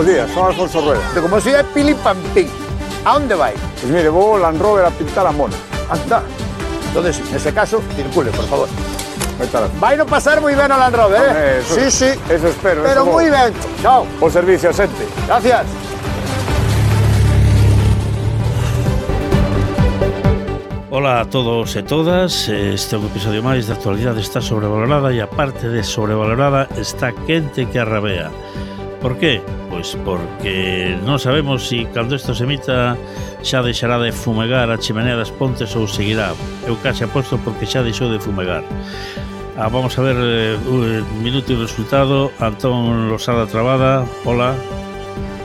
Bos días, son Alfonso Rueda. De como si é Pili Pampín. A onde vai? Pois mire, vou ao Land Rover a pintar a mona. Anda. Entonces, nese caso, circule, por favor. Moitas gracias. Vai no pasar moi ben ao Land Rover, eh? Eso- sí, sí. Eso espero. Pero eso vou. moi ben. Chao. O servicio, xente. Gracias. Ola a todos e todas, este é un episodio máis de actualidade está sobrevalorada e a parte de sobrevalorada está quente que arrabea. Por que? Pois porque non sabemos se si cando isto se emita xa deixará de fumegar a chimenea das pontes ou seguirá. Eu case aposto porque xa deixou de fumegar. Ah, vamos a ver eh, minuto e resultado. Antón Losada Trabada, hola.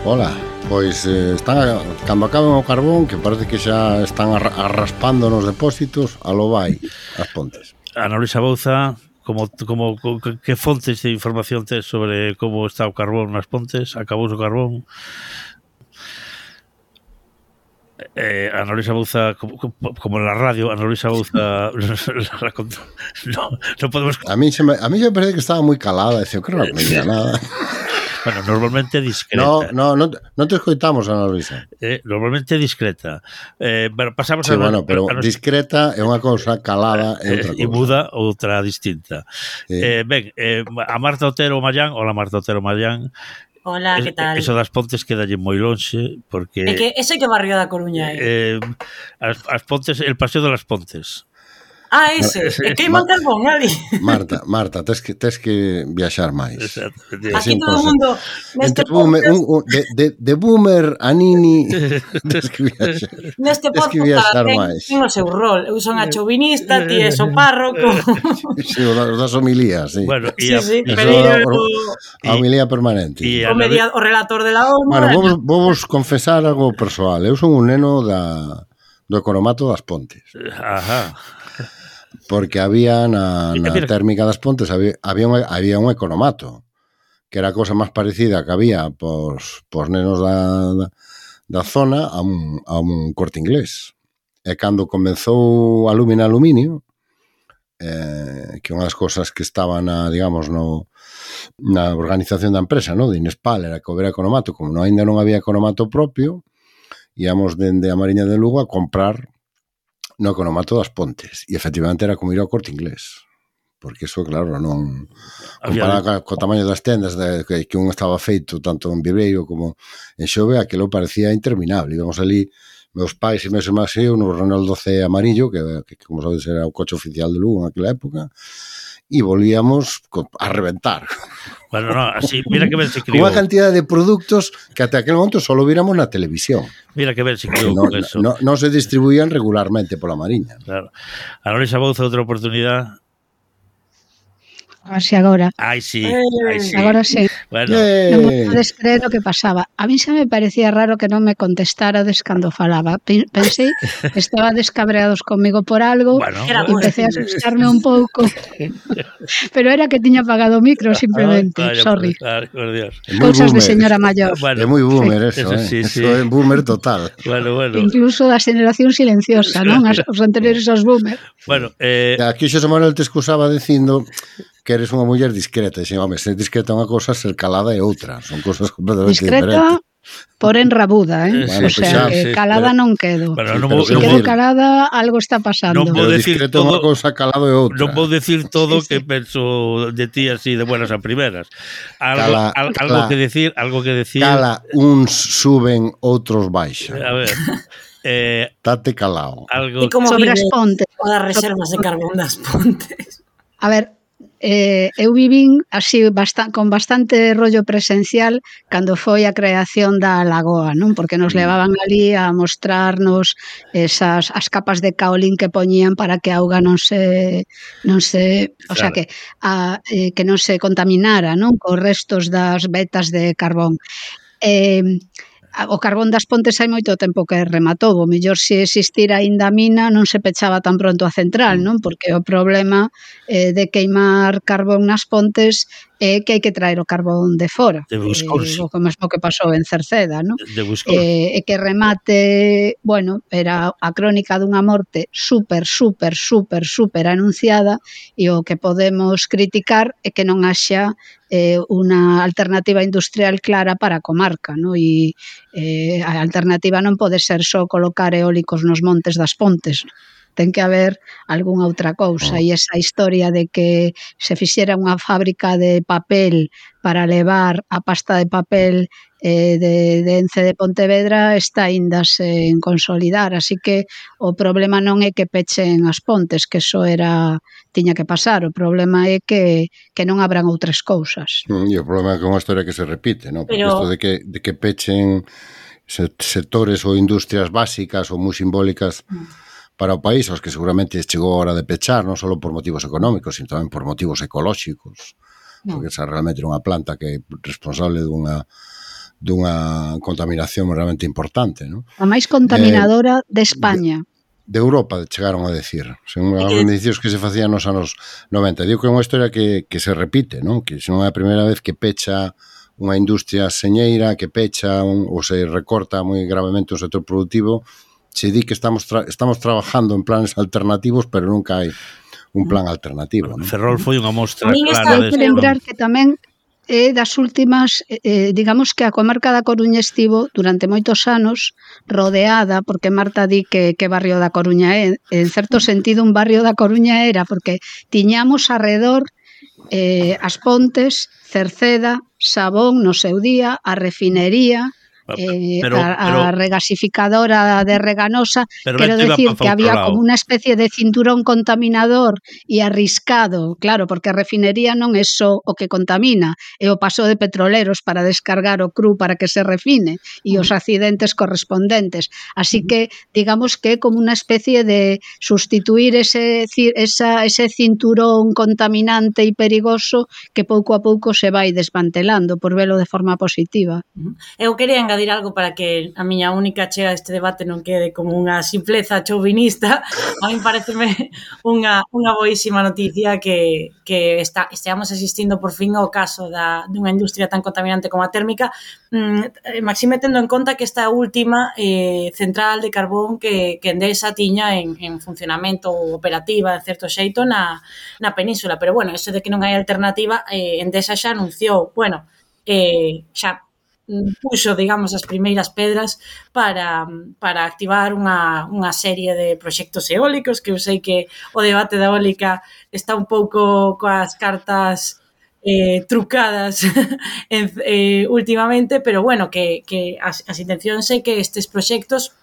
Hola. Pois eh, están cando acaban o carbón que parece que xa están arraspando nos depósitos, a lo vai as pontes. Ana Luisa Bouza como, como, que fontes de información tes sobre como está o carbón nas pontes, acabou o carbón, eh, Ana Luisa Bouza, como, como en la radio, Ana Luisa Bouza la contó. No, no podemos... A mí se me, a mí se me parece que estaba muy calada, decía, creo que no me nada. Bueno, normalmente discreta. No, no, non, non te escoitamos, Ana Luisa. Eh, normalmente discreta. Eh, pero pasamos sí, a... Bueno, pero a nos... discreta é unha cousa, calada é outra eh, cousa. E muda outra distinta. Sí. Eh, ben, eh, a Marta Otero Mayán, hola Marta Otero Mayán, Hola, que tal? Eso das Pontes quedalle moi lonxe porque É que ese que barrio da Coruña é. Eh, as, as Pontes, el Paseo de las Pontes. Ah, ese. ese. E queiman carbón ali. Marta, Marta, tes que, tes que viaxar máis. Exacto. Aquí todo o mundo... Neste Entre boomer, podcast... un, un, de, de, de boomer a nini, tes que viaxar. Neste podcast, tes que viaxar máis. Ten, ten o seu rol. Eu son a chauvinista, ti és o párroco. Sí, o das homilías, sí. Bueno, e a, sí, sí. O, a homilía permanente. Y a o, media, o relator de la ONU. Bueno, vos, vos confesar algo persoal. Eu son un neno da do economato das Pontes. Ajá. Porque había na, na térmica das Pontes había, había, un, había un economato que era a cousa máis parecida que había pos, pos nenos da, da zona a un, a un corte inglés. E cando comenzou Alumina Aluminio, eh, que unha das cousas que estaba na, digamos, no, na organización da empresa, no? de Inespal, era que houbera economato, como no, ainda non había economato propio, íamos dende a Mariña de Lugo a comprar no economato das Pontes. E efectivamente era como ir ao corte inglés. Porque eso, claro, non comparado co, co tamaño das tendas de, que, que un estaba feito tanto en Viveiro como en Xove, aquilo parecía interminable. Íbamos ali meus pais e meus irmáns e eu no Ronaldo C amarillo, que, que como sabedes era o coche oficial de Lugo en aquela época, e volvíamos a reventar. Bueno, no, así, mira que ben se criou. Unha cantidad de produtos que até aquel momento só viramos na televisión. Mira que ben se criou no, eso. No, no, no se distribuían regularmente pola Mariña. Claro. A Lorisa Bouza outra oportunidade Así agora. Ai, sí, eh. ai, sí. Agora sí. Bueno. Eh. Non podes creer o que pasaba. A mí xa me parecía raro que non me contestarades cando falaba. Pensei que estaba descabreados comigo por algo bueno. e empecé a asustarme un pouco. Pero era que tiña apagado o micro simplemente. Ay, Sorry. Claro, por Dios. Cousas de señora maior. Bueno, é moi boomer eso, eso, sí, eh? sí. eso é boomer total. Bueno, bueno. Incluso da generación silenciosa, non? As, os anteriores aos boomer. Bueno, eh... Aquí xo Manuel te excusaba dicindo que eres unha muller discreta, e home, ser discreta é unha cosa, ser calada é outra, son cosas completamente discreta, diferentes. Porén rabuda, eh? Bueno, o sea, pues xa, eh, sí, calada pero, non quedo. Bueno, non vou, se si quedo decir, calada, algo está pasando. Non vou decir todo, unha cosa calado é outra. Non vou decir todo sí, sí. que penso de ti así de buenas a primeras. Algo, cala, al, algo cala, que decir, algo que decir. Cala, uns suben, outros baixan. A ver. Eh, Tate calao. Algo... E como sobre as pontes. As reservas de carbón das pontes. A ver, Eh, eu vivín así bastan, con bastante rollo presencial cando foi a creación da Lagoa, non? Porque nos mm. levaban ali a mostrarnos esas as capas de caolín que poñían para que a auga non se non se, o claro. sea que a, eh, que non se contaminara, non? Cos restos das vetas de carbón. Eh, o carbón das pontes hai moito tempo que rematou, o mellor se existira aínda a mina non se pechaba tan pronto a central, non? Porque o problema eh, de queimar carbón nas pontes é que hai que traer o carbón de fora. De Buscur, eh, o mesmo que pasou en Cerceda, non? De Buscur. Eh, e que remate, bueno, era a crónica dunha morte super, super, super, super anunciada e o que podemos criticar é que non haxa eh, unha alternativa industrial clara para a comarca, no? e eh, a alternativa non pode ser só colocar eólicos nos montes das pontes. No? ten que haber algunha outra cousa. Ah. E esa historia de que se fixera unha fábrica de papel para levar a pasta de papel eh, de, de Ence de Pontevedra está ainda sen consolidar, así que o problema non é que pechen as pontes, que eso era tiña que pasar, o problema é que, que non abran outras cousas. Mm, e o problema é que é unha historia que se repite, ¿no? Porque isto de que, de que pechen sectores ou industrias básicas ou moi simbólicas mm para o país, aos que seguramente chegou a hora de pechar, non só por motivos económicos, sino tamén por motivos ecolóxicos, no. porque esa realmente era unha planta que é responsable dunha dunha contaminación realmente importante, non? A máis contaminadora eh, de España. De, de Europa chegaron a decir, según algún indicios que se facían nos anos 90. Digo que é unha historia que, que se repite, non? Que non é a primeira vez que pecha unha industria señeira que pecha un, ou se recorta moi gravemente o sector productivo che di que estamos, tra estamos trabajando en planes alternativos, pero nunca hai un plan alternativo. ¿no? Ferrol foi unha mostra Min clara. Hai que lembrar que tamén é das últimas, eh, eh, digamos que a comarca da Coruña estivo durante moitos anos rodeada, porque Marta di que, que barrio da Coruña é, en certo sentido un barrio da Coruña era, porque tiñamos arredor eh, as Pontes, Cerceda, Sabón no seu día, a refinería, eh, pero, a, pero, regasificadora de Reganosa, quiero decir que había como unha especie de cinturón contaminador e arriscado, claro, porque a refinería non é só o que contamina, é o paso de petroleros para descargar o cru para que se refine e os accidentes correspondentes. Así que, digamos que é como unha especie de sustituir ese, esa, ese cinturón contaminante e perigoso que pouco a pouco se vai desmantelando, por velo de forma positiva. Eu quería engadir engadir algo para que a miña única chega a este debate non quede como unha simpleza chauvinista, a mí pareceme unha, unha boísima noticia que, que está, esteamos asistindo por fin ao caso da, dunha industria tan contaminante como a térmica, mm, eh, maxime tendo en conta que esta última eh, central de carbón que, que Endesa tiña en, en funcionamento operativa, en certo xeito, na, na península. Pero bueno, eso de que non hai alternativa, eh, Endesa xa anunciou, bueno, eh, xa puxo, digamos, as primeiras pedras para, para activar unha, unha serie de proxectos eólicos que eu sei que o debate da eólica está un pouco coas cartas eh, trucadas en, eh, últimamente, pero bueno, que, que as, as intencións é que estes proxectos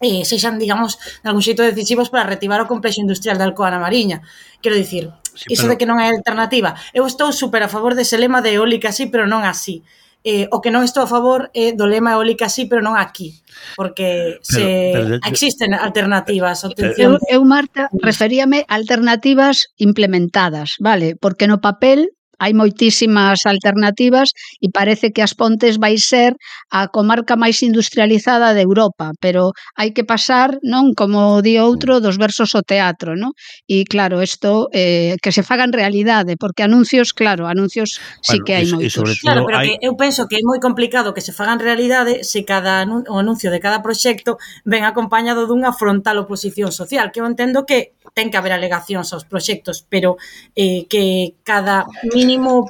eh, sexan, digamos, de algún xeito decisivos para retivar o complexo industrial de Alcoa na Mariña. Quero dicir, sí, iso pero... de que non é alternativa. Eu estou super a favor dese lema de eólica así, pero non así. Eh, o que non estou a favor eh, do lema eólica sí, pero non aquí, porque pero, se pero, existen alternativas. Eh, eu, eu, Marta, referíame a alternativas implementadas, vale? Porque no papel hai moitísimas alternativas e parece que as Pontes vai ser a comarca máis industrializada de Europa, pero hai que pasar, non, como di outro, dos versos ao teatro, non? E claro, isto eh, que se fagan realidade, porque anuncios, claro, anuncios bueno, sí que hai e, moitos. E claro, pero hai... que eu penso que é moi complicado que se fagan realidade se cada o anuncio de cada proxecto ven acompañado dunha frontal oposición social, que eu entendo que ten que haber alegacións aos proxectos, pero eh, que cada mínimo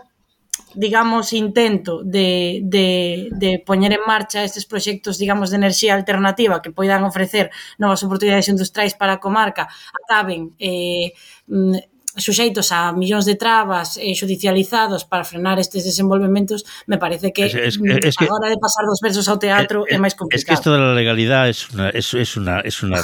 digamos, intento de, de, de poñer en marcha estes proxectos, digamos, de enerxía alternativa que poidan ofrecer novas oportunidades industriais para a comarca, acaben eh, mm, suxeitos a millóns de trabas eh, judicializados para frenar estes desenvolvementos, me parece que es, es, mm, es que, a hora de pasar dos versos ao teatro é, é máis complicado. Es que isto da legalidad es una, es, es una, es una,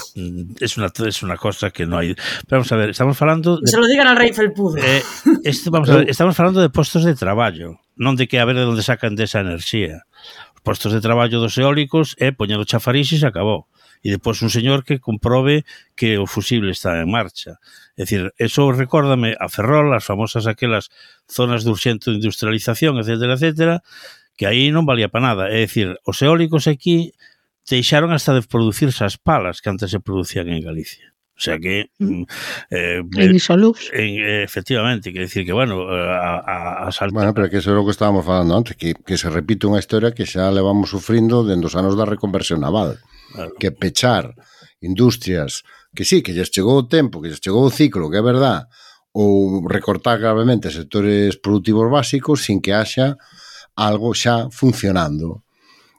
es una, es una cosa que no hay... Pero vamos a ver, estamos falando... De, se lo digan al rei felpudo. Eh, esto, vamos a ver, estamos falando de postos de traballo, non de que a ver de onde sacan desa enerxía. Os postos de traballo dos eólicos é eh, poñer o chafarís e se acabou e depois un señor que comprobe que o fusible está en marcha. É dicir, eso recórdame a Ferrol, as famosas aquelas zonas de urxente industrialización, etcétera, etcétera, que aí non valía para nada. É dicir, os eólicos aquí deixaron hasta de producirse as palas que antes se producían en Galicia. O sea que... Mm. mm eh, Inisolux. Eh, eh, efectivamente, quer decir que, bueno, eh, a, a, a salta... Bueno, pero que eso é o que estábamos falando antes, que, que se repite unha historia que xa levamos sufrindo dende os anos da reconversión naval claro. que pechar industrias que sí, que lles chegou o tempo, que lles chegou o ciclo, que é verdad, ou recortar gravemente sectores productivos básicos sin que haxa algo xa funcionando.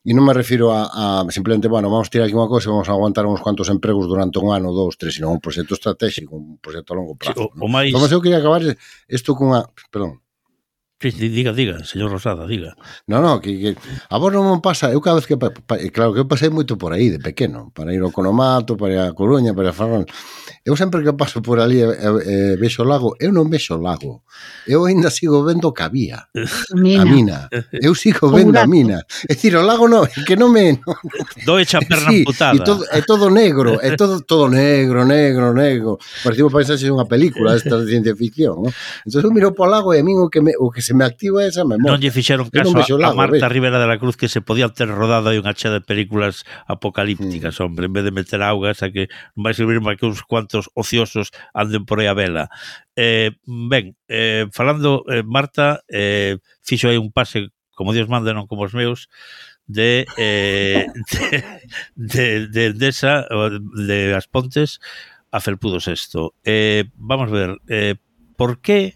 E non me refiro a, a simplemente, bueno, vamos tirar aquí unha cosa, vamos a aguantar uns cuantos empregos durante un ano, dous, tres, sino un proxecto estratégico, un proxecto a longo prazo. Sí, o, o máis... Mas eu quería acabar isto cunha... Perdón. Diga, diga, señor Rosada, diga. No, no, que, que a vos non pasa, eu cada vez que, pa, pa, eh, claro que eu pasei moito por aí de pequeno, para ir ao Conomato, para a Coruña, para a Ferrol. Eu sempre que paso por ali e, e, e vexo o lago, eu non vexo o lago. Eu aínda sigo vendo que había. Mina. A mina. Eu sigo vendo a mina. É dicir, o lago non, que non me... No, echa perna sí, amputada. E todo, é todo negro, é todo, todo negro, negro, negro. Parecimos paisaxe dunha película esta de ciencia ficción, ¿no? Entón eu miro para o lago e a min o que, me, o que se se me activa esa memoria. Non lle fixeron caso a, a Marta Rivera de la Cruz que se podía ter rodado aí unha chea de películas apocalípticas, mm. hombre, en vez de meter augas a que vai servir máis que uns cuantos ociosos anden por aí a vela. Eh, ben, eh, falando eh, Marta, eh, fixo aí un pase como Dios manda, non como os meus, de, eh, de, de, de esa, de As Pontes, a Felpudo Sexto. Eh, vamos ver, eh, por que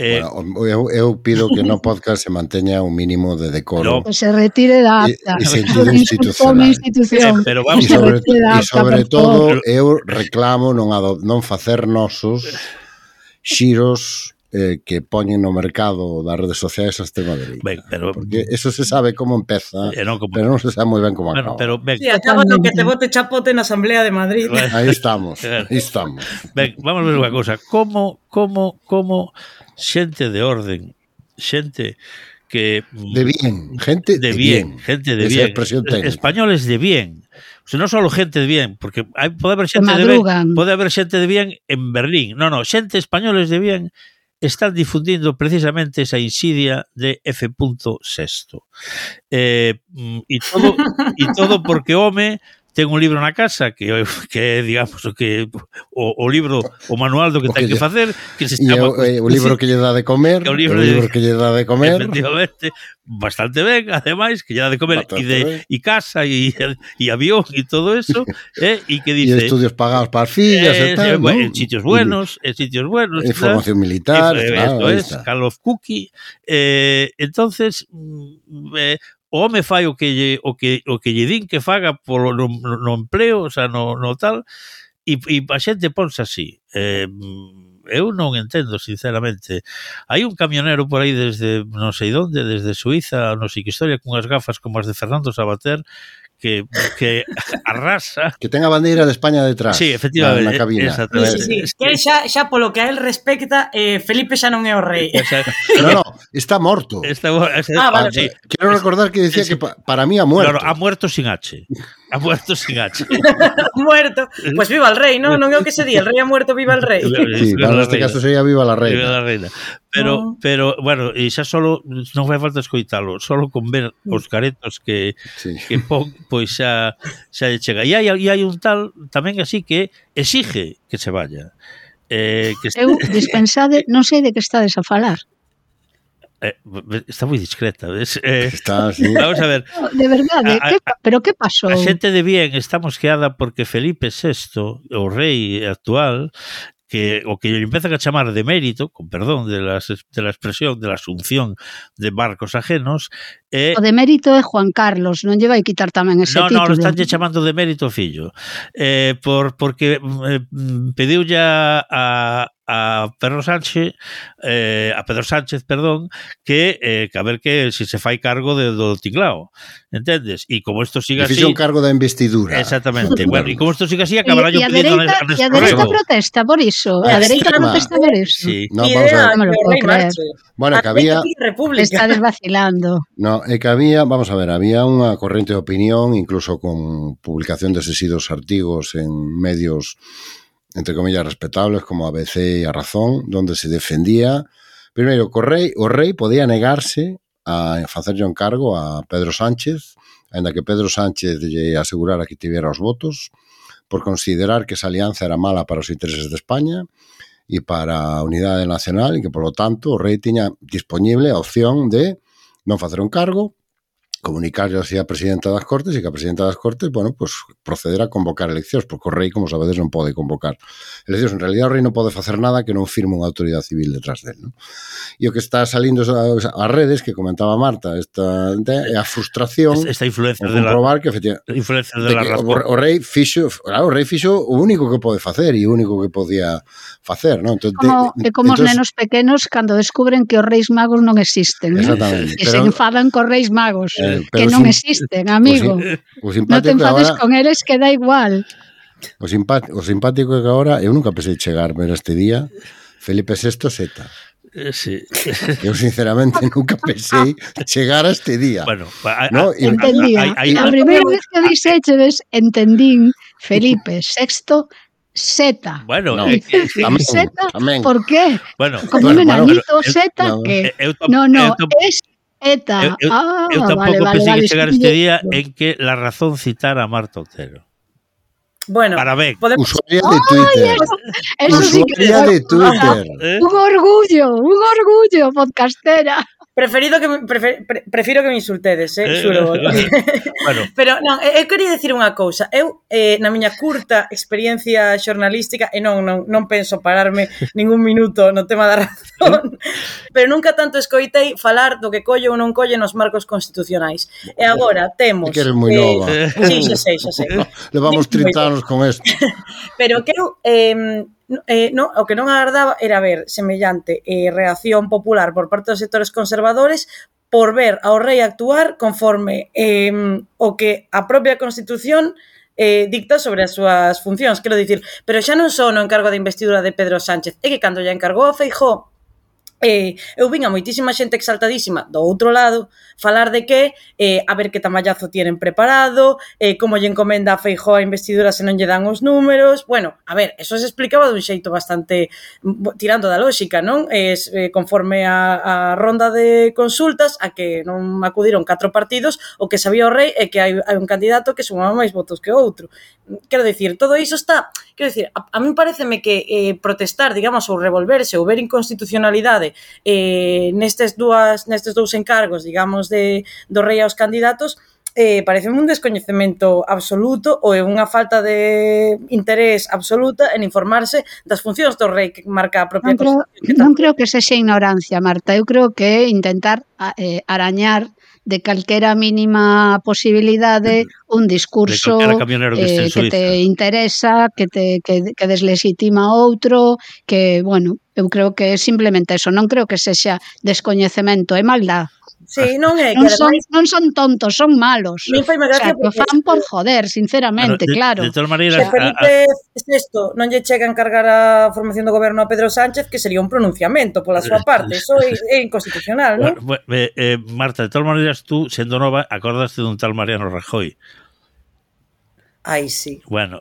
Eh, bueno, eu, eu pido que no podcast se manteña un mínimo de decoro. No. Que se retire da acta. E, e sentido institucional. Institución. Eh, pero vamos e sobre, e sobre todo, eu reclamo non, ado, non facer nosos xiros eh, que poñen no mercado das redes sociais a extrema dereita. Ben, pero, Porque eso se sabe como empeza, eh, non como, pero non se sabe moi ben como bueno, acaba. Pero, ben, sí, acaba no que te bote chapote na Asamblea de Madrid. Ben, aí estamos, aí estamos. Ben, vamos ver unha cousa. Como, como, como xente de orden, xente que... De bien, gente de, de bien, bien. Gente de Esa bien. expresión técnica. Españoles de bien. O sea, non só xente de bien, porque hai, pode haber xente de bien, pode haber xente de bien en Berlín. No, no, xente españoles de bien están difundindo precisamente esa insidia de F. Sexto. Eh, mm, e todo, e todo porque home ten un libro na casa que que é, digamos, o que o, o libro, o manual do que o ten que, que facer, que se chama o, o libro que lle dá de comer, o libro, o libro de, que lle dá de comer. Efectivamente, bastante ben, ademais que lle dá de comer e de e casa e e avión e todo eso, eh, e que dice e estudios pagados para as fillas eh, e tal, eh, bueno, ¿no? en sitios buenos, en sitios buenos, información tal, militar, eh, claro, esto es Call of Cookie, eh, entonces mm, eh, o home fai o que lle, o que, o que lle din que faga polo, no, no empleo, o sea, no, no tal, e, e a xente ponse así. Eh, eu non entendo, sinceramente. Hai un camionero por aí desde non sei onde, desde Suiza, non sei que historia, cunhas gafas como as de Fernando Sabater, que, que arrasa. Que ten a bandeira de España detrás. Sí, efectivamente. Na, na cabina. Sí, sí, sí. Que xa, xa polo que a él respecta, eh, Felipe xa non é o rei. no, no, está morto. Está, está, ah, vale. Ah, sí. Quiero recordar que decía sí, sí. que pa, para mí ha muerto. Claro, ha muerto sin H. Ha muerto sin H. muerto. Pues viva el rei, ¿no? Non é o que se di, el rei ha muerto, viva el rei. Sí, claro, neste caso sería viva la reina. Viva la reina. Pero, oh. pero bueno, e xa solo non vai falta escoitalo, solo con ver mm. os caretos que, sí. que pon, pois xa, xa lle chega. E hai, e hai un tal tamén así que exige que se vaya. Eh, que... Eu dispensade, non sei de que estades a falar. Eh, está moi discreta, ves? Eh, está, sí. Vamos a ver. De verdade, a, que, pero que pasou? A xente de bien está mosqueada porque Felipe VI, o rei actual, que o que lle empezan a chamar de mérito, con perdón de, las, de la expresión, de la asunción de barcos ajenos, Eh, O de mérito é Juan Carlos, non lle vai quitar tamén ese no, título. Non, non, estánlle chamando de mérito fillo. Eh, por, porque eh, ya a, a Pedro Sánchez eh, a Pedro Sánchez, perdón, que, eh, que a ver que se si se fai cargo de, do tinglao, entendes? E como isto siga así... un cargo da investidura. Exactamente. bueno, e como isto siga así, acabará yo pidiendo... E a dereita, a dereita protesta por iso. A ah, dereita protesta por iso. Sí. No, vamos a ver. No me lo puedo creer. Bueno, que había... Está desvacilando. No, Bueno, é que había, vamos a ver, había unha corrente de opinión, incluso con publicación de sesidos artigos en medios, entre comillas, respetables, como ABC e A Razón, donde se defendía, primeiro, que o rei, o rei podía negarse a facerlle un cargo a Pedro Sánchez, ainda que Pedro Sánchez lle asegurara que tivera os votos, por considerar que esa alianza era mala para os intereses de España, e para a unidade nacional e que, polo tanto, o rei tiña disponible a opción de non facer un cargo comunicarle así a presidenta das Cortes e que a presidenta das Cortes, bueno, pues proceder a convocar eleccións, porque o rei, como sabedes, non pode convocar eleccións. En realidad o rei non pode facer nada que non firme unha autoridade civil detrás del. ¿no? E o que está salindo as redes que comentaba Marta, esta, é a frustración esta influencia de comprobar la, que efectivamente influencia de, de la que o, o rei fixo, claro, o rei fixo o único que pode facer e o único que podía facer, non? Entón, como, de, como entón, os nenos pequenos cando descubren que os reis magos non existen, e se enfadan cos reis magos. Eh, Eh, pero que non sim... existen, amigo. O, sim, o non te enfades ahora, con eles que dá igual. O, simpático, o simpático é que agora eu nunca pensei chegar, chegarme este día Felipe VI Z. Eh, sí. Eu sinceramente nunca pensei chegar a este día. Bueno, a, a, no, entendía. A, a, a, a, a primeira vez que dixéchedes entendín Felipe VI Z. Bueno, no. eh, eh, tamén, Z, tamén. por qué? Bueno, Como bueno, un enanito bueno, Z no, que... Eh, eu, eu, no, no, eu, es ETA. Eu, eu, ah, eu tampouco vale, vale, pensei vale, que chegar este día en que la razón citara a Marta Otero. Bueno, para ver. Podemos... Usuaria de Twitter. Eso, eso sí que... de Twitter. ¿Eh? Un orgullo, un orgullo, podcastera. Preferido que prefer, pre, prefiro que me insultedes, eh, eh xuro. bueno. Pero non, eh, eu quería dicir unha cousa. Eu eh, na miña curta experiencia xornalística e non non non penso pararme ningún minuto no tema da razón, pero nunca tanto escoitei falar do que collo ou non colle nos marcos constitucionais. E agora temos que eres moi eh, nova. Sí, xa sei, xa sei. Levamos 30 anos con isto. pero que eu eh, eh, no, o que non agardaba era ver semellante eh, reacción popular por parte dos sectores conservadores por ver ao rei actuar conforme eh, o que a propia Constitución eh, dicta sobre as súas funcións, quero dicir, pero xa non só no encargo da investidura de Pedro Sánchez, é que cando lle encargou a Feijó Eh, eu vin a moitísima xente exaltadísima do outro lado falar de que eh, a ver que tamallazo tienen preparado, eh, como lle encomenda a Feijó a investidura se non lle dan os números. Bueno, a ver, eso se explicaba dun xeito bastante tirando da lógica, non? Eh, conforme a, a ronda de consultas a que non acudiron catro partidos, o que sabía o rei é que hai, hai un candidato que sumaba máis votos que outro. Quero dicir, todo iso está, quero dicir, a, a min pareceme que eh, protestar, digamos, ou revolverse ou ver inconstitucionalidade Eh, nestes dúas nestes dous encargos, digamos, de do rei aos candidatos, eh, parece un descoñecemento absoluto ou é unha falta de interés absoluta en informarse das funcións do rei que marca a propia non creo, Non creo que sexa ignorancia, Marta. Eu creo que é intentar eh, arañar de calquera mínima posibilidade un discurso que, eh, que te interesa, que te que, que deslegitima outro, que, bueno, eu creo que é simplemente eso, non creo que sexa descoñecemento e maldad, Sí, non é. Non son, non son tontos, son malos. Non foi gracia o sea, porque... fan por joder, sinceramente, bueno, de, claro. De, de todas maneiras... Se Felipe VI non lle chega a encargar a formación do goberno a Pedro Sánchez, que sería un pronunciamento pola súa parte. Eh, iso é, é inconstitucional, non? Bueno, eh, eh, Marta, de todas maneiras, tú, sendo nova, acordaste dun tal Mariano Rajoy. Ai, sí. Bueno.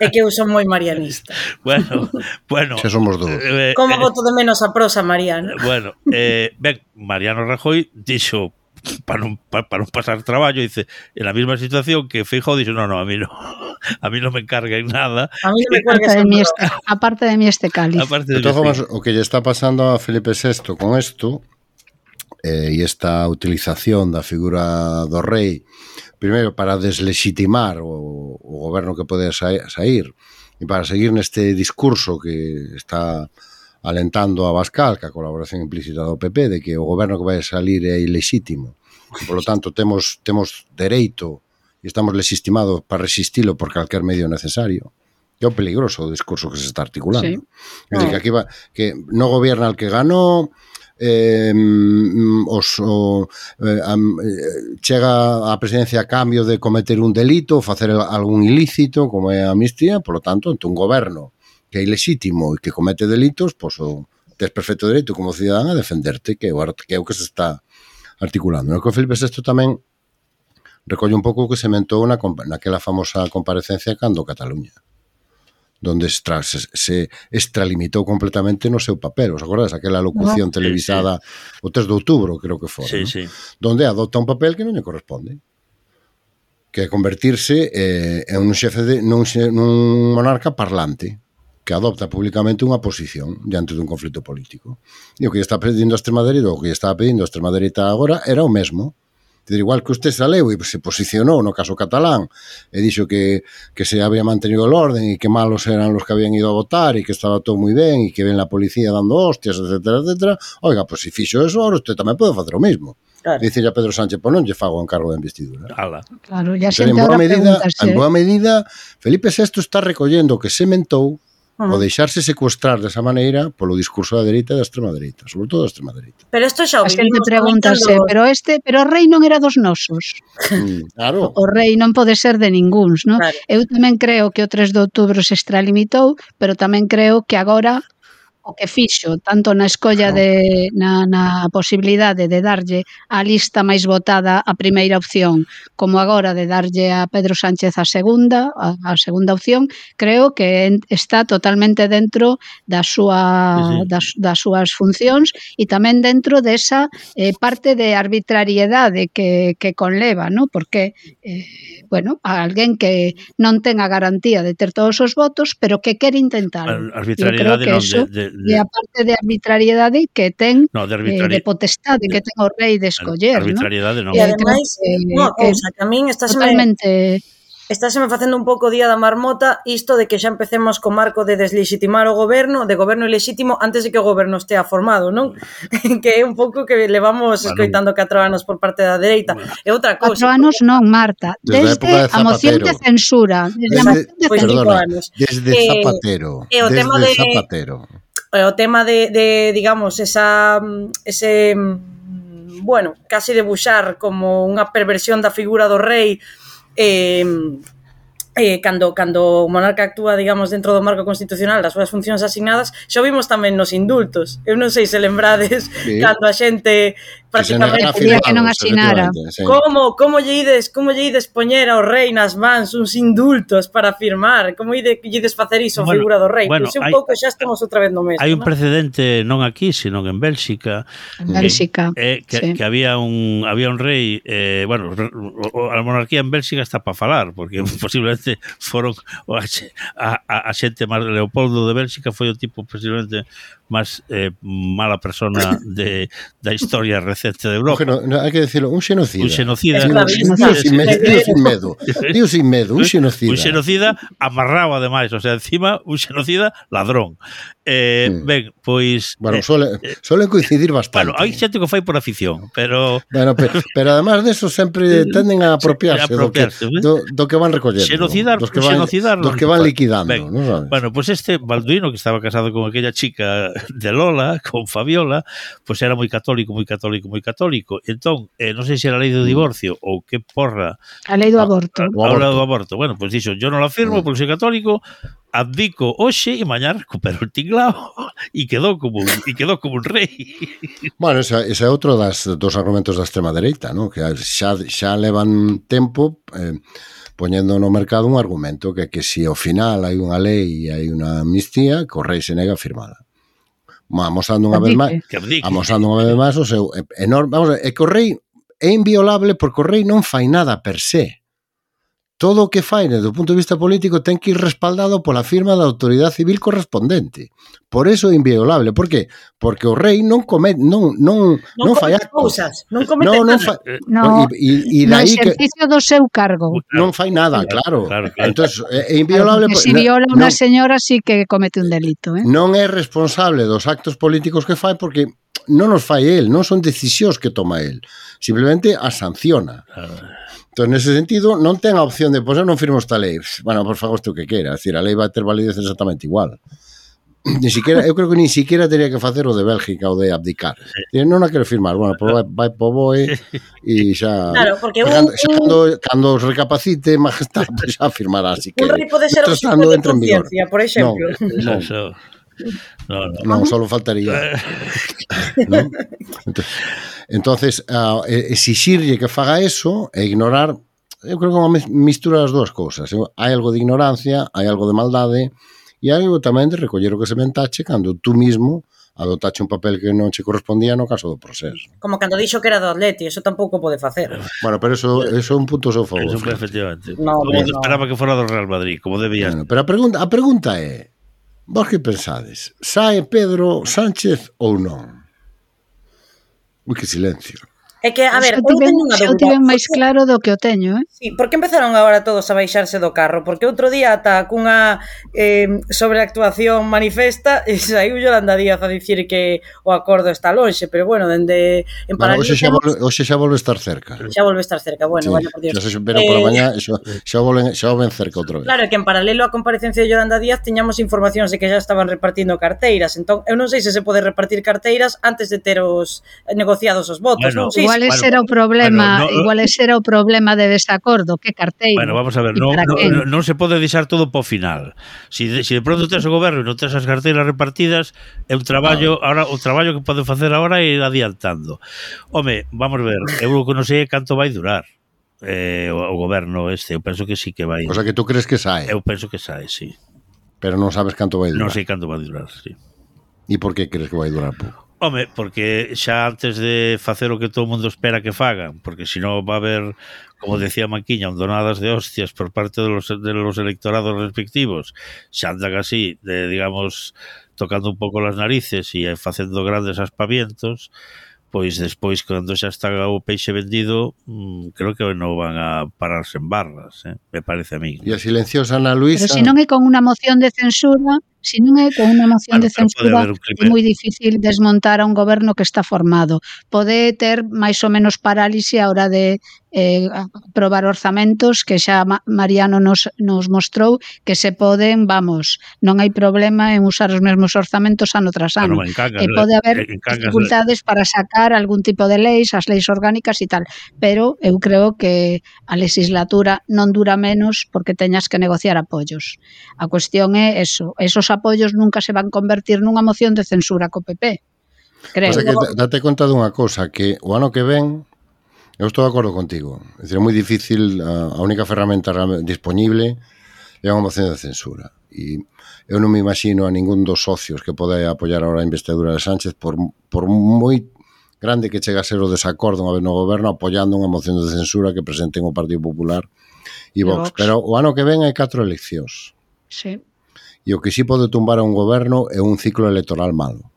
É que eu son moi marianista. bueno, bueno. Xa somos dous. Eh, eh Como eh, voto de menos a prosa, Mariano? Eh, bueno, eh, ben, Mariano Rajoy dixo para non, para, para non pasar traballo, dice, en a mesma situación que Feijóo dixo, no, no, a mí non a mí non me encarguen nada. A mí non me aparte de, mi este, aparte de mí este cáliz. Aparte de, de todas formas, o que lle está pasando a Felipe VI con isto eh, e esta utilización da figura do rei primeiro para deslegitimar o, o goberno que pode sair e para seguir neste discurso que está alentando a Bascal, que a colaboración implícita do PP, de que o goberno que vai salir é ilexítimo. E, por lo tanto, temos, temos dereito e estamos legitimados para resistilo por calquer medio necesario. É o peligroso o discurso que se está articulando. Sí. É dicir, que, aquí va, que no gobierna el que ganó, eh, os, o, eh, am, eh, chega a presidencia a cambio de cometer un delito ou facer algún ilícito, como é a amnistía, polo tanto, ante un goberno que é ilexítimo e que comete delitos, pois o tes perfecto dereito como cidadán a defenderte, que é o, que é o que se está articulando. No que o Felipe VI tamén recolle un pouco o que se mentou na, naquela famosa comparecencia cando Cataluña donde extra, se, se extralimitou completamente no seu papel. Os acordades? Aquela locución no. televisada sí, sí. o 3 de outubro, creo que fora. Sí, ¿no? sí. Donde adopta un papel que non lle corresponde que é convertirse eh, en un xefe de, nun, xe, nun monarca parlante que adopta publicamente unha posición diante dun conflito político. E o que está pedindo a extrema dereita, o que está pedindo a extrema dereita agora era o mesmo Dizer, igual que usted saleu e se posicionou no caso catalán e dixo que, que se había mantenido o orden e que malos eran los que habían ido a votar e que estaba todo moi ben e que ven la policía dando hostias, etc, etc. Oiga, pois pues, se fixo eso, ahora usted tamén pode facer o mismo. Claro. Dicir a Pedro Sánchez, pois non lle fago encargo de investidura. Ala. Claro, ya Pero en boa, medida, en boa medida, Felipe VI está recollendo que sementou Uh -huh. O deixarse secuestrar desa maneira polo discurso da dereita e da extrema dereita, sobre todo da extrema dereita. Pero isto xa o vivimos. pregúntase, no... pero este, pero o rei non era dos nosos. Mm, claro. O rei non pode ser de ningúns, non? Claro. Eu tamén creo que o 3 de outubro se extralimitou, pero tamén creo que agora o que fixo, tanto na escolla de na, na posibilidade de darlle a lista máis votada a primeira opción, como agora de darlle a Pedro Sánchez a segunda, a, a segunda opción, creo que en, está totalmente dentro da súa sí, sí. Das, das súas funcións e tamén dentro desa eh, parte de arbitrariedade que, que conleva, ¿no? porque eh, bueno, a alguén que non ten a garantía de ter todos os votos, pero que quere intentar. Ar arbitrariedade non, eso... de, de, e eh, a parte de arbitrariedade que ten no, de, arbitrari... eh, de potestade que ten o rei de escoller, arbitrariedade, non. E eh, ademais, eh, unha cousa que a min estás totalmente Estáseme facendo un pouco día da marmota isto de que xa empecemos co marco de deslegitimar o goberno, de goberno ilexítimo antes de que o goberno estea formado, non? que é un pouco que levamos bueno, escoitando catro anos por parte da dereita. Bueno. É outra cousa. Catro anos non, Marta. Desde, desde de a moción de censura. Desde, desde a moción de censura. Perdona, desde Zapatero. Eh, eh, o tema de, Zapatero. Eh, o tema de, de digamos, esa, mm, ese, mm, bueno, casi de buxar como unha perversión da figura do rei, eh, eh, cando, cando o monarca actúa, digamos, dentro do marco constitucional das súas funcións asignadas, xa vimos tamén nos indultos. Eu non sei se lembrades sí. cando a xente prácticamente que, que non asinara. Sí. Como, como lle ides, como lle ides poñer ao rei nas mans uns indultos para firmar? Como ide, lle ides facer iso bueno, a figura do rei? Bueno, pois un pouco xa estamos outra vez no mesmo. Hai un precedente non aquí, sino en Bélxica. En Bélxica, eh, eh, que, sí. que había un había un rei, eh, bueno, a monarquía en Bélxica está para falar, porque posiblemente este foron a, a, a xente máis de Leopoldo de Bélxica foi o tipo posiblemente máis eh, mala persona de, da historia recente de Europa. Geno, no, hai que decirlo, un xenocida. Un xenocida. Un sin, medo, Dio sin medo. Sin medo, un xenocida. Un xenocida amarrado ademais, o sea, encima un xenocida ladrón. Eh, mm. ben, pois Bueno, eh, suele, eh, suele coincidir bastante. Bueno, hai xente que fai por afición, pero Bueno, pero, pero además de eso sempre tenden a apropiarse, a apropiarse do, que, do, do que van recollendo xenocidar, dos que van, xenocidar dos que van liquidando, ben, non sabes? Bueno, pues este Balduino que estaba casado con aquella chica de Lola, con Fabiola, pues era moi católico, moi católico, moi católico. Entón, eh, non sei se era a lei do mm. divorcio mm. ou que porra. A lei do aborto. A, a, a lei do aborto. Bueno, pues dixo, yo non la firmo mm. porque soy católico, abdico hoxe e mañá recupero o tinglao e quedou como un, e quedou como un rei. Bueno, ese, ese é outro das dos argumentos da extrema dereita, ¿no? Que xa xa levan tempo eh, poñendo no mercado un argumento que que se si ao final hai unha lei e hai unha amnistía, que o rei se nega a firmala. Amosando unha vez máis, amosando unha vez máis o seu enorme, vamos, é que o rei é inviolable porque o rei non fai nada per se todo o que fai desde o punto de vista político ten que ir respaldado pola firma da autoridade civil correspondente. Por eso é inviolable. Por qué? Porque o rei non come, non non non, non fai cousas, non comete non, non fa, eh, no, e, e, e daí que do seu cargo. Non fai nada, claro. claro, claro. Entonces é inviolable claro, porque se viola unha señora sí que comete un delito, eh? Non é responsable dos actos políticos que fai porque non os fai el, non son decisións que toma el, simplemente as sanciona. Claro. Entón, nese sentido, non ten a opción de, pois pues, eu non firmo esta lei. Bueno, por favor, tú isto que queira. É dicir, a lei vai ter validez exactamente igual. Ni siquiera, eu creo que ni siquiera teria que facer o de Bélgica ou de abdicar. Sí. Non a quero firmar. Bueno, pois vai, vai po boe e xa... Claro, porque un, cando, xa, cando, cando os recapacite, majestade, xa firmará. Así que, un rei pode ser o de conciencia, por exemplo. Non, non. No, no. non solo faltaría. Eh. ¿no? Entonces, uh, exixirlle que faga eso e ignorar, eu creo que é unha mistura das dúas cousas. Hai algo de ignorancia, hai algo de maldade e hai algo tamén de recoller o que se mentache cando tú mismo adotache un papel que non che correspondía no caso do proceso. Como cando dixo que era do Atleti, eso tampouco pode facer. Bueno, pero eso, eso é un punto seu favor. Eso foi efectivamente. No, como no. esperaba que fora do Real Madrid, como debía. Bueno, pero a pregunta, a pregunta é, Vos que pensades? Sae Pedro Sánchez ou non? Ui, que silencio. É que, a ver, eu, tive, eu tiven máis claro do que o teño, eh? Sí, por que empezaron agora todos a baixarse do carro? Porque outro día ata cunha eh, sobreactuación manifesta e saiu Yolanda Díaz a dicir que o acordo está lonxe, pero bueno, dende en bueno, hoxe, xa volve, hoxe xa volve estar cerca. Xa volve estar cerca, bueno, sí, vaya por Dios. Xa se supera eh, pola mañá, xa, xa, volven, xa volven cerca outra vez. Claro, que en paralelo á comparecencia de Yolanda Díaz tiñamos informacións de que xa estaban repartindo carteiras, entón, eu non sei se se pode repartir carteiras antes de ter os negociados os votos, bueno, non? Sí, igual ese bueno, era o problema, bueno, no, igual ese era o problema de desacordo, que carteiro. Bueno, vamos a ver, non no, no, se pode deixar todo po final. Si de, si de pronto tes o goberno e non tes as carteiras repartidas, é un traballo, ah. ahora o traballo que pode facer agora é ir adiantando. Home, vamos ver, eu o que non sei é canto vai durar eh, o, o goberno este, eu penso que sí que vai. O sea que tú crees que sae. Eu penso que sae, sí. Pero non sabes canto vai durar. Non sei canto vai durar, sí. E por que crees que vai durar pouco? Home, porque xa antes de facer o que todo o mundo espera que fagan, porque senón va a haber, como decía Maquiña, ondonadas de hostias por parte de los, de los electorados respectivos, xa andan así, de, digamos, tocando un pouco las narices e facendo grandes aspavientos, pois despois, cando xa está o peixe vendido, mm, creo que non van a pararse en barras, eh? me parece a mí. E a silenciosa Ana Luisa... Pero se non é con unha moción de censura, Se non é con unha moción bueno, de censura é moi difícil desmontar a un goberno que está formado. Pode ter máis ou menos parálise a hora de eh, aprobar orzamentos que xa Mariano nos, nos mostrou que se poden, vamos, non hai problema en usar os mesmos orzamentos ano tras ano. Bueno, cangas, e eh, pode haber cangas, eh, dificultades para sacar algún tipo de leis, as leis orgánicas e tal, pero eu creo que a legislatura non dura menos porque teñas que negociar apoios. A cuestión é eso, esos apoios apoios nunca se van convertir nunha moción de censura co PP. Creo. Pasa que date conta dunha cousa, que o ano que ven Eu estou de acordo contigo. É dicir, é moi difícil, a única ferramenta disponible é unha moción de censura. E eu non me imagino a ningún dos socios que pode apoiar agora a investidura de Sánchez por, por moi grande que chega a ser o desacordo unha vez no goberno apoiando unha moción de censura que presenten o Partido Popular e Vox. Vox. Pero o ano que ven hai catro eleccións. Sí. E o que sí pode tumbar a un goberno é un ciclo electoral malo.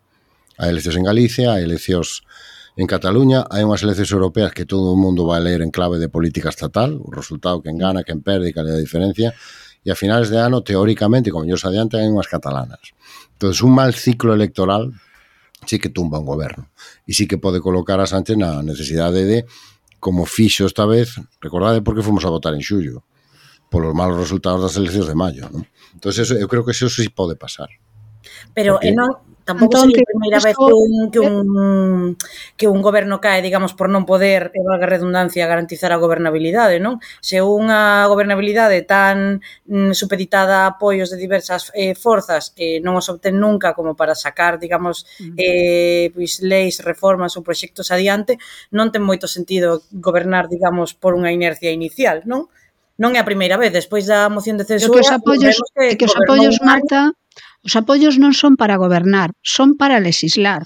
Hai eleccións en Galicia, hai eleccións en Cataluña, hai unhas eleccións europeas que todo o mundo vai ler en clave de política estatal, o resultado que engana, que perde e cal é a diferencia, e a finales de ano, teóricamente, como yo se adiante, hai unhas catalanas. Entón, un mal ciclo electoral sí que tumba un goberno. E sí que pode colocar a Sánchez na necesidade de, como fixo esta vez, recordade por que fomos a votar en xullo polos malos resultados das eleccións de maio. Non? Entón, eso, eu creo que eso, sí pode pasar. Pero Porque... Eh, non, tampouco entón, sería a primeira vez que un, que un que un goberno cae, digamos, por non poder, e valga redundancia, garantizar a gobernabilidade, non? Se unha gobernabilidade tan mm, supeditada a apoios de diversas eh, forzas que non os obtén nunca como para sacar, digamos, eh, pois, leis, reformas ou proxectos adiante, non ten moito sentido gobernar, digamos, por unha inercia inicial, non? non é a primeira vez, despois da moción de censura... Que os apoios, que, que os apoios Marta, os apoios non son para gobernar, son para legislar.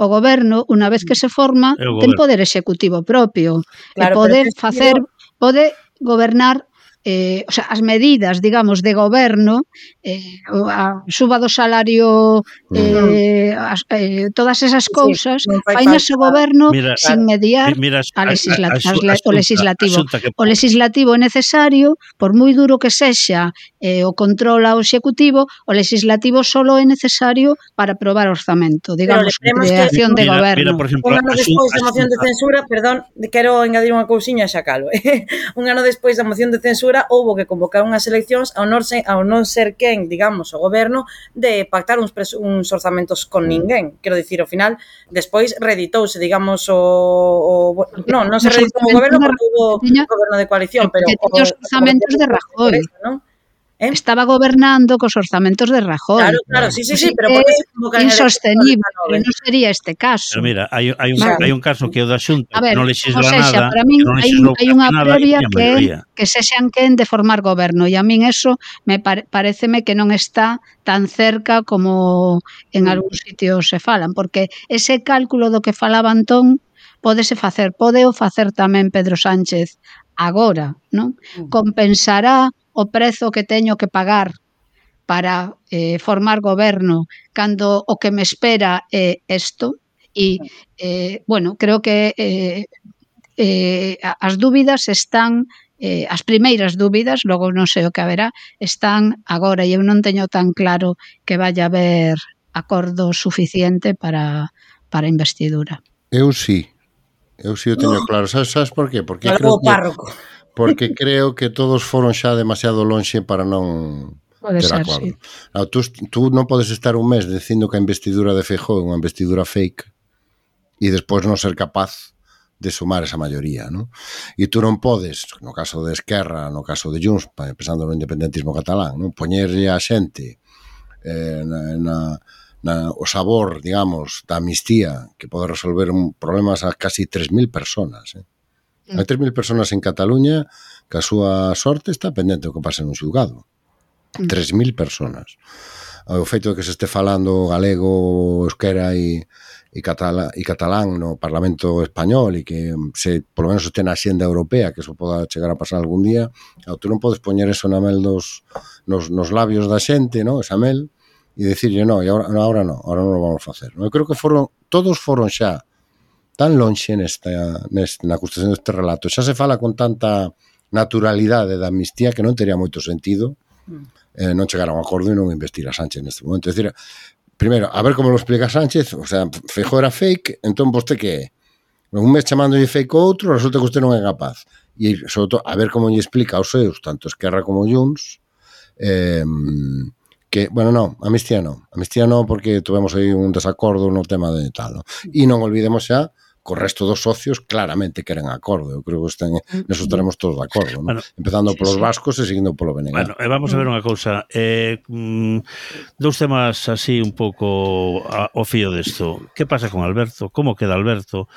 O goberno, unha vez que se forma, ten poder executivo propio claro, e poder facer, pode gobernar eh, o sea, as medidas, digamos, de goberno, eh, a suba do salario, mm. eh, as, eh, todas esas cousas, sí, fainas o goberno mira, sin mediar mira, a, legisla a, a, a, a, o legislativo. Asunta que... O legislativo é necesario, por moi duro que sexa eh, o control ao executivo, o legislativo solo é necesario para aprobar orzamento, digamos, creación que... de mira, goberno. Mira, por exemplo, un ano despois da moción de censura, perdón, quero engadir unha cousiña xa calo, eh? un ano despois da moción de censura altura houbo que convocar unhas eleccións ao non ser, ao non ser quen, digamos, o goberno de pactar uns, pres, uns orzamentos con ninguén. Quero dicir, ao final, despois reditouse, digamos, o... o non, non se reditou o goberno porque houbo o goberno de coalición, pero... Que os orzamentos de Rajoy. ¿no? ¿Eh? Estaba gobernando cos orzamentos de Rajoy. Claro, claro, sí, sí, sí, pero por eso insostenible, pero non sería este caso. Pero mira, hai, hai, un, vale. hai un caso que é o da Xunta, a ver, que non legisla o nada, para min, que non legisla hai, hai unha previa que, que se sean quen de formar goberno, e a min eso me pare, pareceme que non está tan cerca como en mm. algún sitio se falan, porque ese cálculo do que falaba Antón podese facer, podeo facer tamén Pedro Sánchez agora, non? Mm. Compensará o prezo que teño que pagar para eh, formar goberno cando o que me espera é isto e eh, bueno, creo que eh, eh, as dúbidas están eh, as primeiras dúbidas, logo non sei o que haberá, están agora e eu non teño tan claro que vaya a haber acordo suficiente para, para investidura. Eu sí, eu sí o teño claro. Sabes, sabes por qué? Porque Algo creo que, párroco porque creo que todos foron xa demasiado lonxe para non Pode ter ser, acordo. Sí. Claro, tú, tú non podes estar un mes dicindo que a investidura de Feijó é unha investidura fake e despois non ser capaz de sumar esa maioría, non? E tú non podes, no caso de Esquerra, no caso de Junts, pensando no independentismo catalán, non poñerlle a xente eh, na, na, na, o sabor, digamos, da amnistía que pode resolver un, problemas a casi 3.000 personas, eh? Hai 3.000 personas en Cataluña que a súa sorte está pendente do que pase nun xulgado. Mm. 3.000 personas. O feito de que se este falando galego, euskera e, e, catala, e catalán no Parlamento Español e que se polo menos este na xenda europea que eso poda chegar a pasar algún día, tú non podes poñer eso na mel dos, nos, nos labios da xente, no? esa mel, e dicirlle, no, e agora, no, agora non, agora non o vamos facer. No? Eu creo que foron, todos foron xa tan lonxe nesta, nesta, na construcción deste relato. Xa se fala con tanta naturalidade da amnistía que non teria moito sentido mm. eh, non chegar a un acordo e non investir a Sánchez neste momento. É dicir, primeiro, a ver como lo explica Sánchez, o sea, Feijó era fake, entón voste que é? Un mes chamándolle fake outro, resulta que usted non é capaz. E, sobre todo, a ver como lle explica aos seus, tanto Esquerra como Junts, eh, que, bueno, non, amnistía non, amnistía non porque tuvemos aí un desacordo no tema de tal, non? e non olvidemos xa co resto dos socios claramente queren acordo. Eu creo que estén, mm. neso estaremos todos de acordo, ¿no? bueno, empezando sí, polos sí. vascos e seguindo polo BNG. Bueno, e vamos a ver mm. unha cousa. Eh, mm, dous temas así un pouco a, o fío desto. Que pasa con Alberto? Como queda Alberto?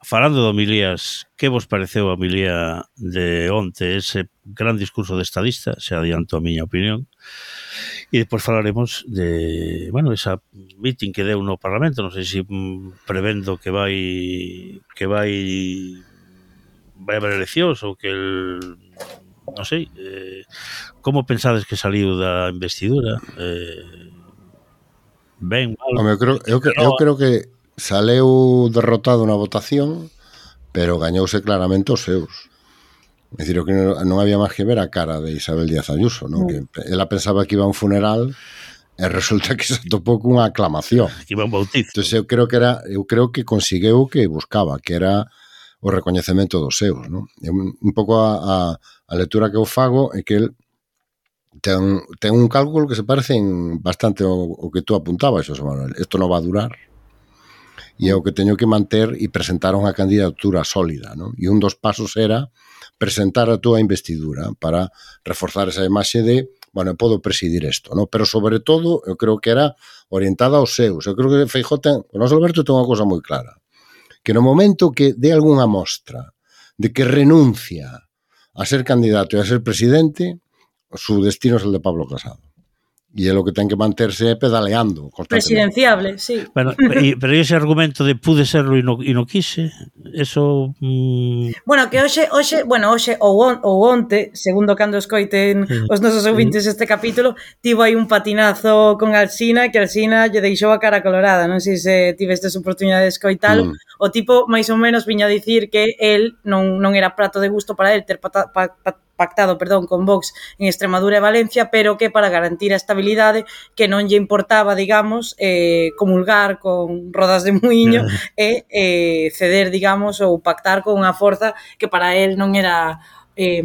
Falando de homilías, que vos pareceu a homilía de onte ese gran discurso de estadista? Se adianto a miña opinión. E depois falaremos de, bueno, esa meeting que deu no Parlamento, non sei se prevendo que vai que vai vai haber eleccións ou que el non sei, eh, como pensades que saliu da investidura? Eh, ben, mal. Home, eu creo, eu, eu creo que saleu derrotado na votación, pero gañouse claramente os seus. Es o que non había máis que ver a cara de Isabel Díaz Ayuso, non? Mm. Que ela pensaba que iba a un funeral e resulta que se topou cunha aclamación. Que iba un bautizo. Entón, eu creo que era, eu creo que consegueu o que buscaba, que era o recoñecemento dos seus, non? Un, un pouco a, a, a lectura que eu fago é que el ten, ten un cálculo que se parece en bastante o, o que tú apuntabas, José Manuel. Isto non va a durar. E é o que teño que manter e presentar unha candidatura sólida, non? E un dos pasos era presentar a túa investidura para reforzar esa imaxe de bueno, podo presidir isto, no? pero sobre todo eu creo que era orientada aos seus. Eu creo que Feijó ten, o noso Alberto ten unha cosa moi clara, que no momento que dé algunha mostra de que renuncia a ser candidato e a ser presidente, o seu destino é o de Pablo Casado e é o que ten que manterse pedaleando presidenciable, sí. Bueno, e, pero ese argumento de pude serlo e no, e no quise? Eso mm... bueno, que hoxe, hoxe bueno, hoxe ou, on, ou onte segundo cando escoiten os nosos ouvintes este capítulo tivo aí un patinazo con Alsina que Alsina lle deixou a cara colorada. Non sei se tivestes oportunidade de escoitalo mm. o tipo máis ou menos viña a dicir que el non, non era prato de gusto para el ter pata, pa, pa, pactado, perdón, con Vox en Extremadura e Valencia, pero que para garantir a estabilidade que non lle importaba, digamos, eh, comulgar con rodas de muiño e eh, ceder, digamos, ou pactar con unha forza que para él non era eh,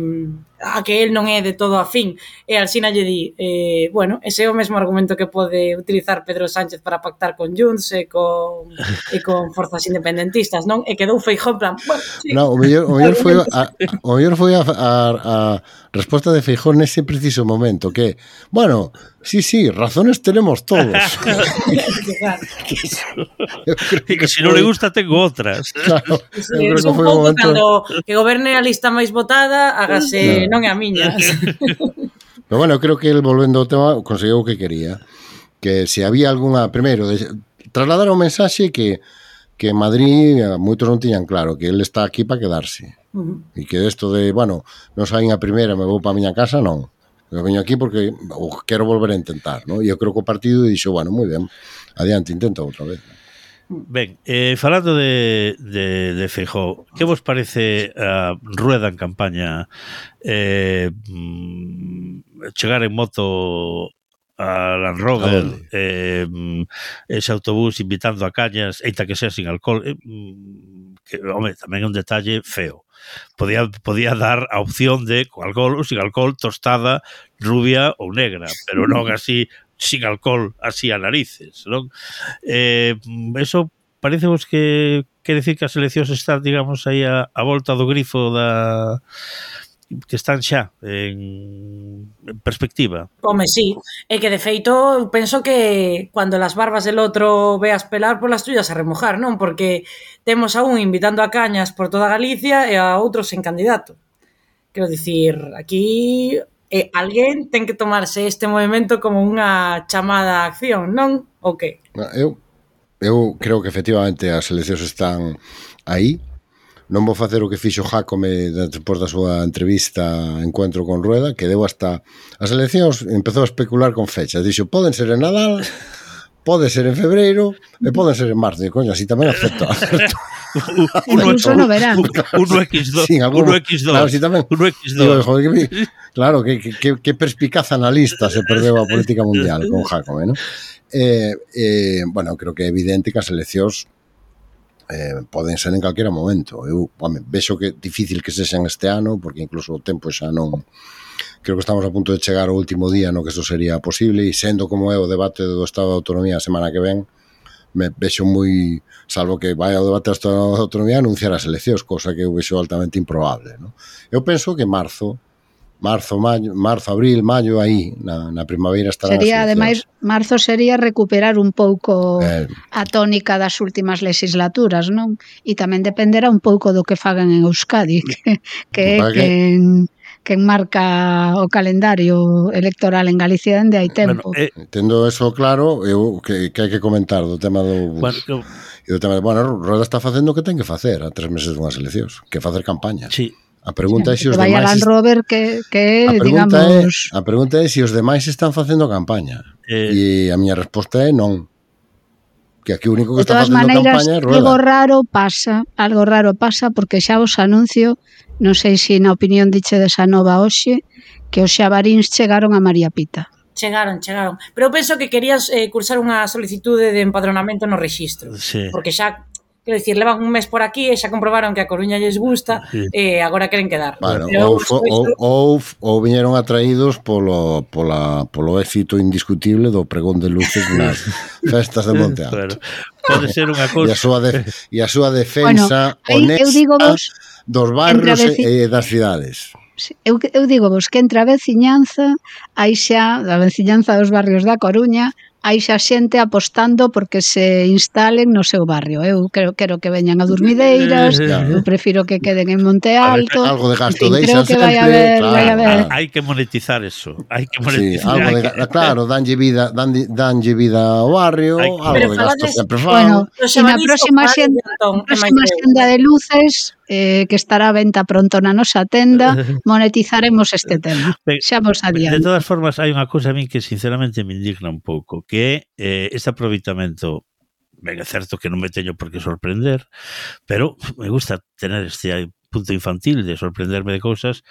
a que el non é de todo afín. E Alsina lle di, eh, bueno, ese é o mesmo argumento que pode utilizar Pedro Sánchez para pactar con Junts e con, e con forzas independentistas, non? E quedou Feijó en plan, bueno, sí. No, o mellor, o mellor foi, a, o mellor foi a, a, a resposta de Feijón nese preciso momento, que, bueno, Sí, sí, razones tenemos todos. que, que se non le gusta tengo outras. Claro, sí, eu creo que foi un momento... Cando que goberne a lista máis votada, hágase non é a miña. Pero bueno, creo que el volvendo ao tema conseguiu o que quería. Que se había algunha primeiro, de trasladar o mensaxe que que Madrid eh, moitos non tiñan claro que ele está aquí para quedarse. Uh -huh. E que isto de, bueno, non saín a primeira, me vou para a miña casa, non. Eu veño aquí porque quero volver a intentar, non? E eu creo que o partido dixo, bueno, moi ben, adiante, intenta outra vez. Ben, eh, falando de, de, de Feijó, que vos parece a rueda en campaña eh, mm, chegar en moto a Land Rover, eh, mm, ese autobús invitando a cañas, eita que sea sin alcohol, eh, mm, que, home, tamén é un detalle feo. Podía, podía dar a opción de co alcohol ou sin alcohol, tostada, rubia ou negra, pero non así sin alcohol así a narices, non? Eh, eso parece vos que quere decir que as eleccións están, digamos, aí a, a volta do grifo da que están xa en, en perspectiva. Home, sí, é que de feito eu penso que cando las barbas del outro veas pelar por las tuyas a remojar, non? Porque temos a un invitando a cañas por toda Galicia e a outros en candidato. Quero dicir, aquí E alguén ten que tomarse este movimento como unha chamada a acción, non? O que? Ah, eu, eu creo que efectivamente as eleccións están aí. Non vou facer o que fixo Jacome depois da súa entrevista Encuentro con Rueda, que deu hasta... As eleccións empezou a especular con fechas. Dixo, poden ser en Nadal, pode ser en febreiro e poden ser en marzo. E coño, así tamén acepto. acepto. Incluso no verán. Uno X2. Sí, algún, uno X2. Claro, sí, tamén. Uno X2. Digo, joder, que, claro, que, que, que perspicaz analista se perdeu a política mundial con Jacome, ¿eh? ¿no? Eh, eh, bueno, creo que é evidente que as eleccións eh, poden ser en calquera momento. Eu home, vexo que difícil que sexan este ano, porque incluso o tempo xa non creo que estamos a punto de chegar ao último día no que isto sería posible e sendo como é o debate do Estado de Autonomía a semana que ven, me vexo moi salvo que vai ao debate da autonomía anunciar as eleccións, cosa que eu vexo altamente improbable. No? Eu penso que marzo, marzo, maio, marzo, abril, maio aí, na, na primavera estará Sería, ademais, marzo sería recuperar un pouco eh, a tónica das últimas legislaturas, non? E tamén dependerá un pouco do que fagan en Euskadi, que, que é que, quen, que enmarca o calendario electoral en Galicia dende hai tempo. Bueno, eh, Tendo eso claro, eu que, que hai que comentar do tema do bus. Bueno. E do tema de, bueno, Rueda está facendo o que ten que facer a tres meses dunhas eleccións, que facer campaña. Sí, A pregunta é se si os demais... Land Rover que, que a pregunta digamos... É, a pregunta é se si os demais están facendo campaña. Eh... E a miña resposta é non. Que aquí o único que está facendo maneiras, campaña é Rueda. Algo raro pasa, algo raro pasa porque xa vos anuncio Non sei se na opinión diche desa nova hoxe que os xabaríns chegaron a María Pita. Chegaron, chegaron. Pero eu penso que querías eh, cursar unha solicitude de empadronamento no rexistro. Sí. Porque xa Quero dicir, levan un mes por aquí e xa comprobaron que a Coruña lles gusta sí. Eh, e agora queren quedar. Bueno, Pero, ou, fo, ou, ou, ou viñeron atraídos polo, pola, polo éxito indiscutible do pregón de luces nas festas de Monte Alto. Claro. Pode ser unha cousa. E a súa, de, e a súa defensa bueno, honesta eu digo vos, dos barrios veci... e das cidades. Eu, eu digo vos que entre a veciñanza, hai xa, a veciñanza dos barrios da Coruña, hai xa xente apostando porque se instalen no seu barrio. Eu quero, quero que veñan a Durmideiras, eu prefiro que queden en Monte Alto. Ver, algo de gasto en fin, creo que vai haber, claro, vai haber. Claro. Hai que monetizar eso, hai que monetizar. Sí, algo de, que... claro, danlle vida, danlle, danlle vida ao barrio, que... algo Pero de gasto falades, sempre fan. Bueno, e na próxima xenda, na próxima xenda de luces eh, que estará a venta pronto na nosa tenda, monetizaremos este tema. Xa vos adiante. De todas formas, hai unha cousa a mí que sinceramente me indigna un pouco, que é eh, este aproveitamento ben, é certo que non me teño por que sorprender, pero me gusta tener este punto infantil de sorprenderme de cousas.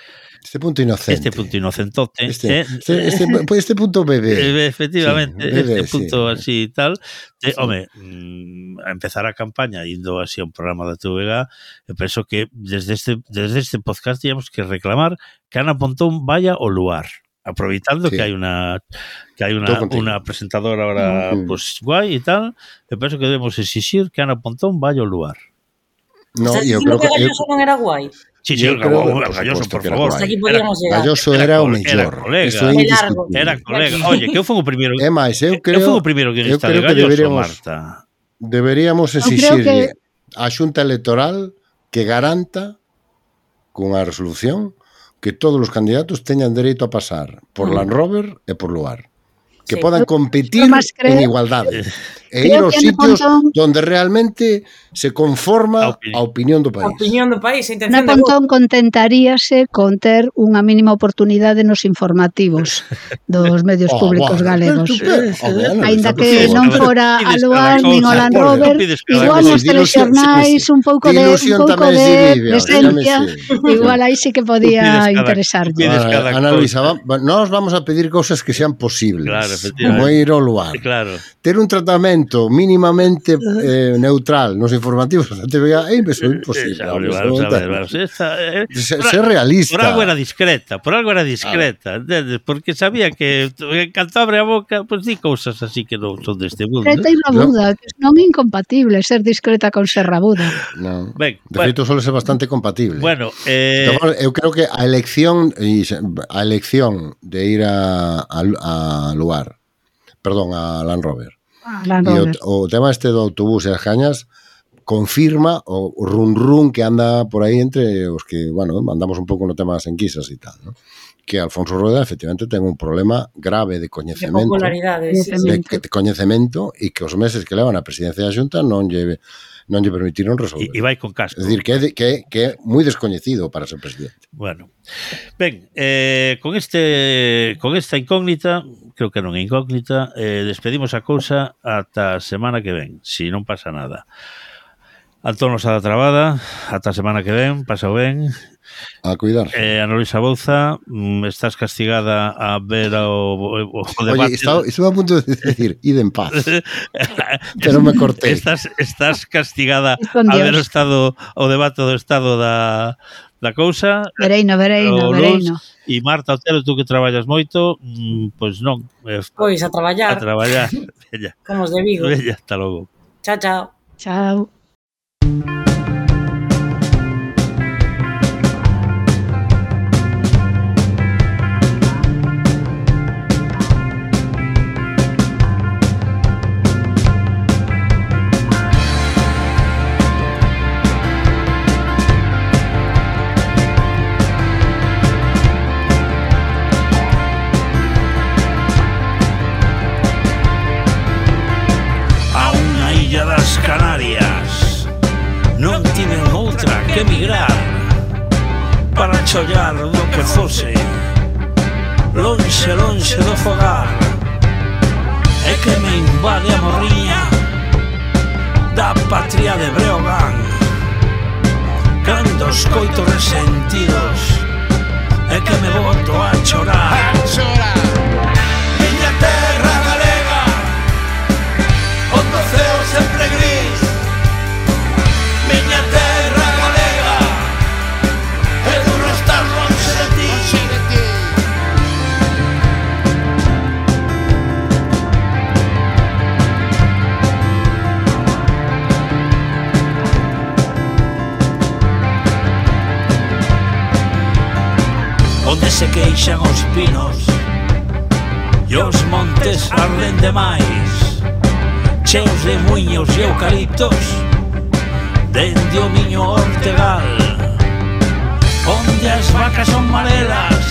Este punto inocente. Este punto inocentote. Este, eh, este, eh, este, eh. este, punto bebé. Efectivamente, sí, bebé, este sí. punto así y tal. De, sí. Home, mm, a empezar a campaña indo así a un programa da TVG, eu penso que desde este, desde este podcast teníamos que reclamar que Ana Pontón vaya ao luar aproveitando sí. que hai una que hai una, una presentadora ahora mm. pues guai e tal, eu penso que debemos exixir que Ana Pontón vaya ao luar. No, o sea, yo creo que, que Galloso non era guai. Sí, sí, eu creo, o Galloso, por, favor. Hasta aquí podíamos llegar. Galloso era, era o mellor. Era colega. É era colega. Oye, que eu fui o primeiro. É máis, eu creo. Eu fui o primeiro que está de Galloso, deberíamos, Marta. Deberíamos exixirlle que... a Xunta Electoral que garanta cunha resolución que todos os candidatos teñan dereito a pasar por mm. Land Rover e por Luar. Que sí, podan competir creo... en igualdade e ir aos sitios Pontón, donde realmente se conforma a opinión, a opinión do país. A opinión do país, a intención Na Pontón de... contentaríase con ter unha mínima oportunidade nos informativos dos medios oh, públicos wow, galegos. Eh, oh, bueno, que non fora a Luar nin Holland Rover, igual nos telexornais un pouco de un pouco de presencia, igual aí sí que podía interesarlle. Ana Luisa, nós vamos a pedir cousas que sean posibles. Claro, efectivamente. Como ir ao lugar. Claro. Ter un tratamento mínimamente eh, neutral nos informativos da TVA é imposible. Ser realista. Por algo era discreta, por algo era discreta, entendes? Porque sabía que cando abre a boca, pois pues, di cousas así que non son deste mundo. Discreta e rabuda, no. non é incompatible ser discreta con ser rabuda. No. Ben, de bueno, feito, solo ser bastante compatible. Bueno, eh... Eu creo que a elección a elección de ir a, a, a lugar, perdón, a Land Rover, Ah, e o, o tema este do autobús e as cañas confirma o, run run que anda por aí entre os que, bueno, mandamos un pouco no tema das enquisas e tal, ¿no? que Alfonso Rueda efectivamente ten un problema grave de coñecemento de popularidade, sí, de, de coñecemento e que os meses que levan a presidencia da Xunta non lle non lle permitiron resolver. E, e vai con casco. É dicir, que é, que, é, que é moi descoñecido para ser presidente. Bueno. Ben, eh, con este con esta incógnita, creo que non é incógnita, eh, despedimos a cousa ata a semana que ven, se si non pasa nada. Antón Osada Trabada, ata a semana que ven, pasao ben. A cuidar. Eh, Ana Luisa Bouza, mm, estás castigada a ver o, o, o debate. Oye, estaba, estaba a punto de decir, id en paz. Pero me corté. Estás, estás castigada a ver o estado o debate do estado da, da cousa. Vereino, vereino, vereino. E Marta Otero, tú que traballas moito, pois pues non. Eh, pois a traballar. A traballar. Bella. Como os de Vigo. Bella, hasta logo. Chao, chao. Chao. Thank you. escoito resentidos. E que me boto a chorar. A chorar. rende demais Cheos de muiños e eucaliptos. Dende o miño Ortegal. Onde as vacas son marelas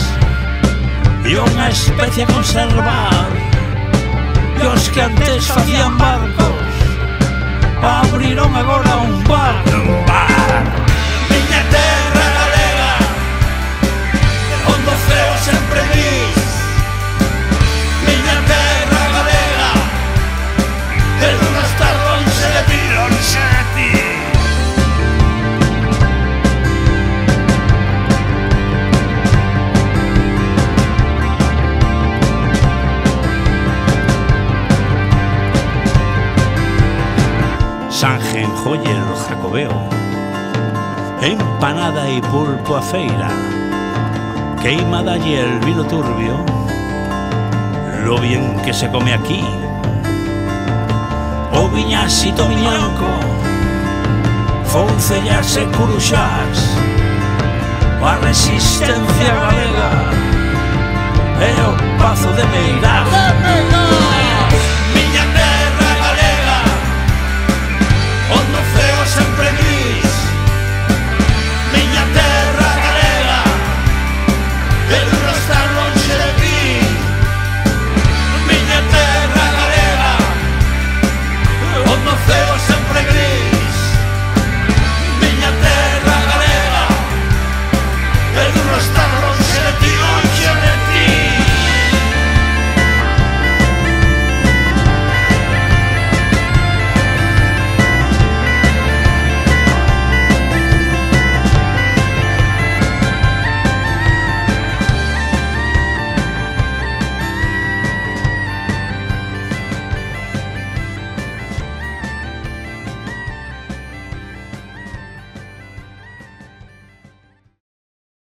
E unha especie a conservar. E os que antes facían barcos. Abriron agora un bar. Un bar Miña terra galega. Onde o ceo sempre diz joyer no jacobeo Empanada e pulpo a feira. Queima dalle el vino turbio. Lo bien que se come aquí. O viñasito viñanco Foncellas e curuxás A resistencia galega. E o pazo de Meirás